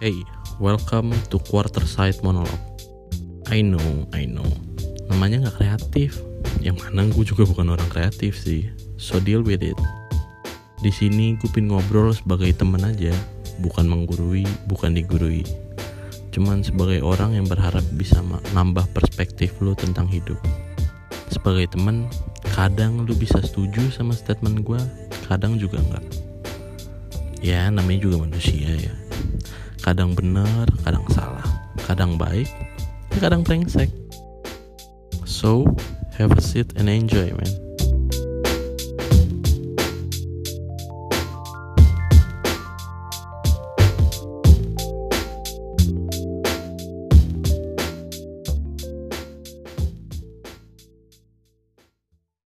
Hey, welcome to Quarter Side Monologue. I know, I know. Namanya nggak kreatif. Yang mana gue juga bukan orang kreatif sih. So deal with it. Di sini gue pin ngobrol sebagai teman aja, bukan menggurui, bukan digurui. Cuman sebagai orang yang berharap bisa nambah perspektif lo tentang hidup. Sebagai teman, kadang lu bisa setuju sama statement gue, kadang juga enggak. Ya, namanya juga manusia ya kadang benar, kadang salah, kadang baik, ya kadang brengsek. So, have a seat and enjoy, man.